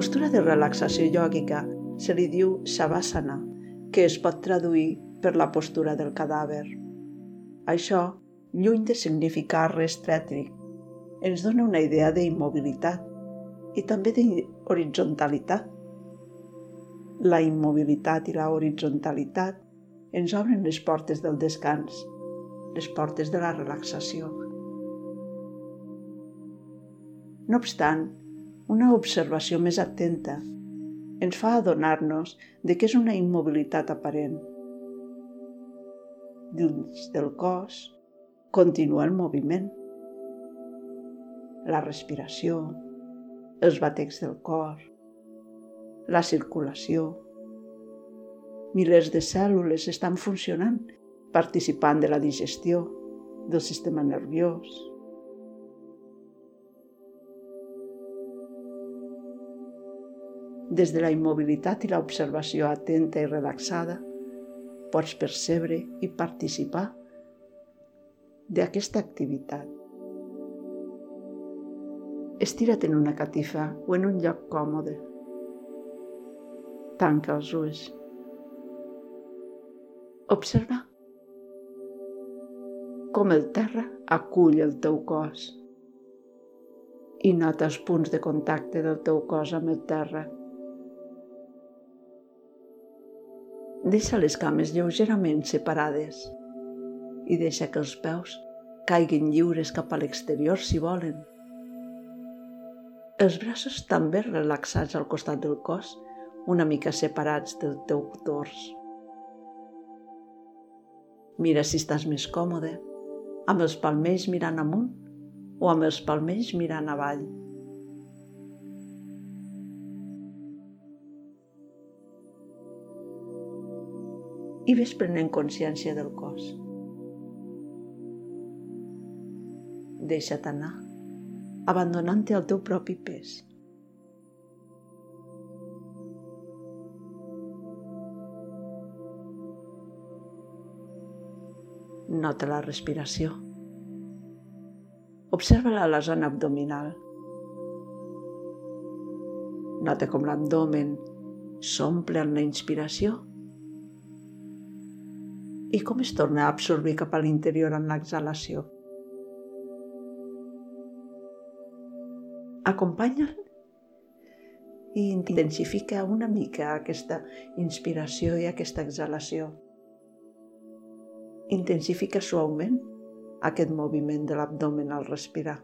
Postura de relaxació yògica se li diu Savasana, que es pot traduir per la postura del cadàver. Això, lluny de significar res trètric, ens dona una idea d'immobilitat i també d'horizontalitat. La immobilitat i la horizontalitat ens obren les portes del descans, les portes de la relaxació. No obstant, una observació més atenta ens fa adonar-nos de que és una immobilitat aparent. Dins del cos continua el moviment, la respiració, els batecs del cor, la circulació. Milers de cèl·lules estan funcionant, participant de la digestió, del sistema nerviós, Des de la immobilitat i l'observació atenta i relaxada, pots percebre i participar d'aquesta activitat. Estira't en una catifa o en un lloc còmode. Tanca els ulls. Observa com el terra acull el teu cos i nota els punts de contacte del teu cos amb el terra. Deixa les cames lleugerament separades i deixa que els peus caiguin lliures cap a l'exterior si volen. Els braços també relaxats al costat del cos, una mica separats del teu tors. Mira si estàs més còmode, amb els palmells mirant amunt o amb els palmells mirant avall. I ves prenent consciència del cos. Deixa't anar, abandonant-te al teu propi pes. Nota la respiració. Observa-la a la zona abdominal. Nota com l'abdomen s'omple en la inspiració i com es torna a absorbir cap a l'interior en l'exhalació. Acompanya'l i intensifica una mica aquesta inspiració i aquesta exhalació. Intensifica suaument aquest moviment de l'abdomen al respirar.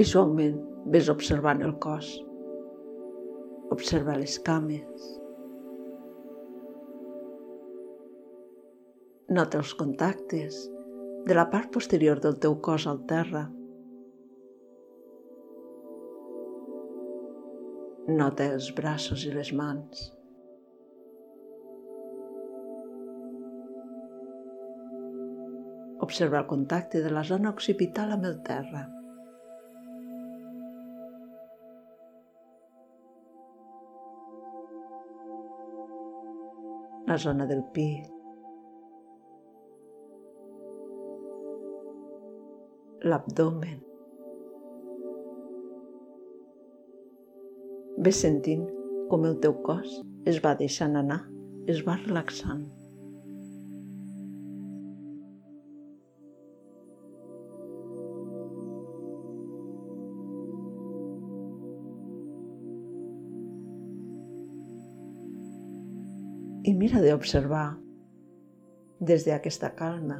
I suaument ves observant el cos. Observa les cames. Nota els contactes de la part posterior del teu cos al terra. Nota els braços i les mans. Observa el contacte de la zona occipital amb el terra. La zona del pit, l'abdomen. Ves sentint com el teu cos es va deixant anar, es va relaxant. I mira d'observar des d'aquesta calma,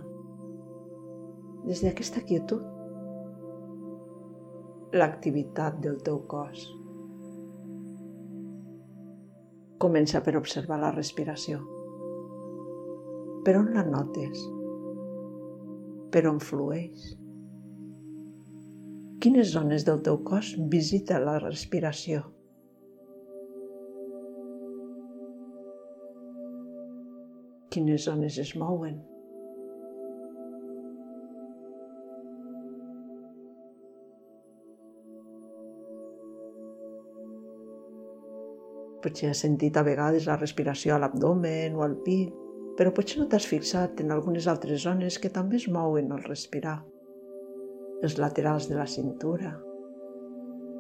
des d'aquesta quietud, l'activitat del teu cos. Comença per observar la respiració. Per on la notes? Per on flueix? Quines zones del teu cos visita la respiració? quines zones es mouen. Potser has sentit a vegades la respiració a l'abdomen o al pit, però potser no t'has fixat en algunes altres zones que també es mouen al respirar. Els laterals de la cintura,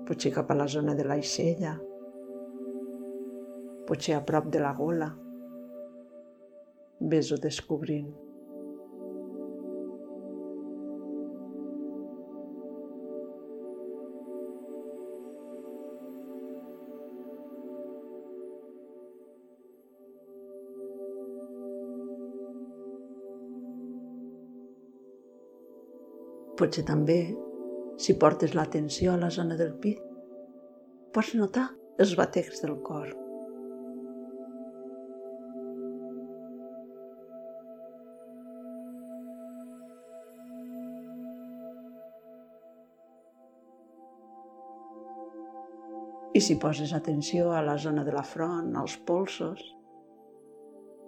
potser cap a la zona de l'aixella, potser a prop de la gola, Ves-ho descobrint. Potser també, si portes l'atenció a la zona del pit, pots notar els batecs del cor. I si poses atenció a la zona de la front, als polsos,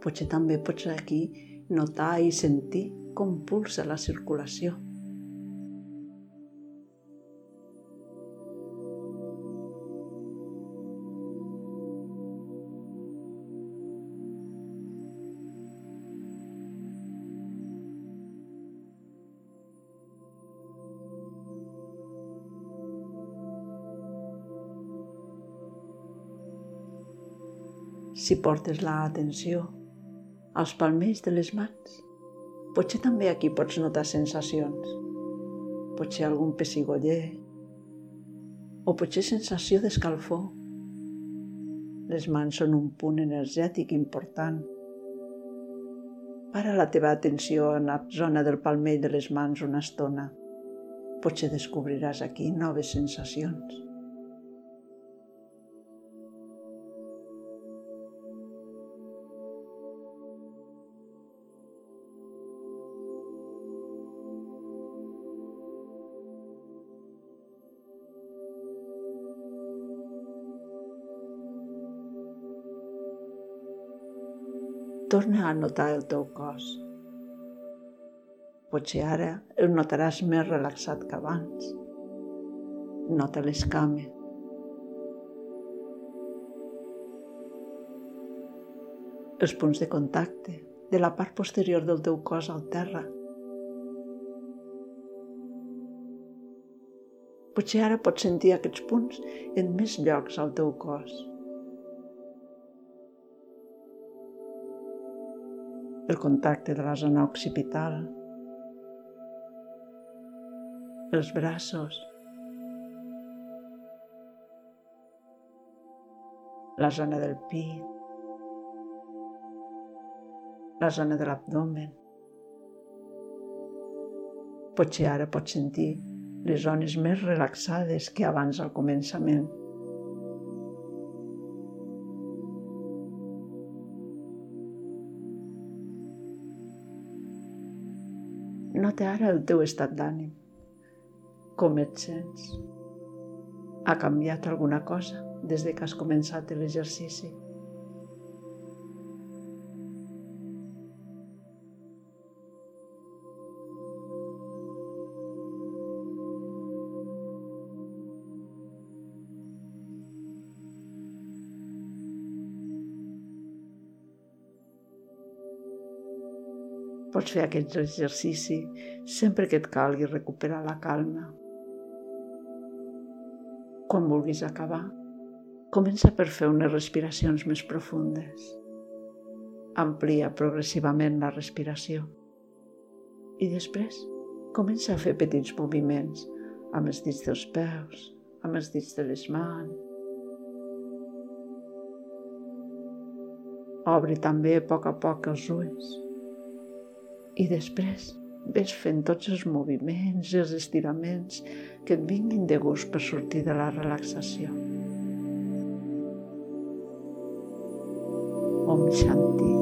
potser també pots aquí notar i sentir com pulsa la circulació. Si portes l'atenció als palmells de les mans. Potser també aquí pots notar sensacions. Potser algun pessigoller o potser sensació d'escalfor. Les mans són un punt energètic important. Para la teva atenció en la zona del palmell de les mans una estona. Potser descobriràs aquí noves sensacions. Torna a notar el teu cos. Potser ara el notaràs més relaxat que abans. Nota les cames. Els punts de contacte de la part posterior del teu cos al terra. Potser ara pots sentir aquests punts en més llocs al teu cos. El contacte de la zona occipital, els braços, la zona del pit, la zona de l'abdomen. Potser ara pots sentir les zones més relaxades que abans al començament. Nota ara el teu estat d'ànim. Com et sents? Ha canviat alguna cosa des de que has començat l'exercici? Pots fer aquest exercici sempre que et calgui recuperar la calma. Quan vulguis acabar, comença per fer unes respiracions més profundes. Amplia progressivament la respiració. I després comença a fer petits moviments amb els dits dels peus, amb els dits de les mans. Obre també a poc a poc els ulls i després ves fent tots els moviments i els estiraments que et vinguin de gust per sortir de la relaxació. Om Shanti.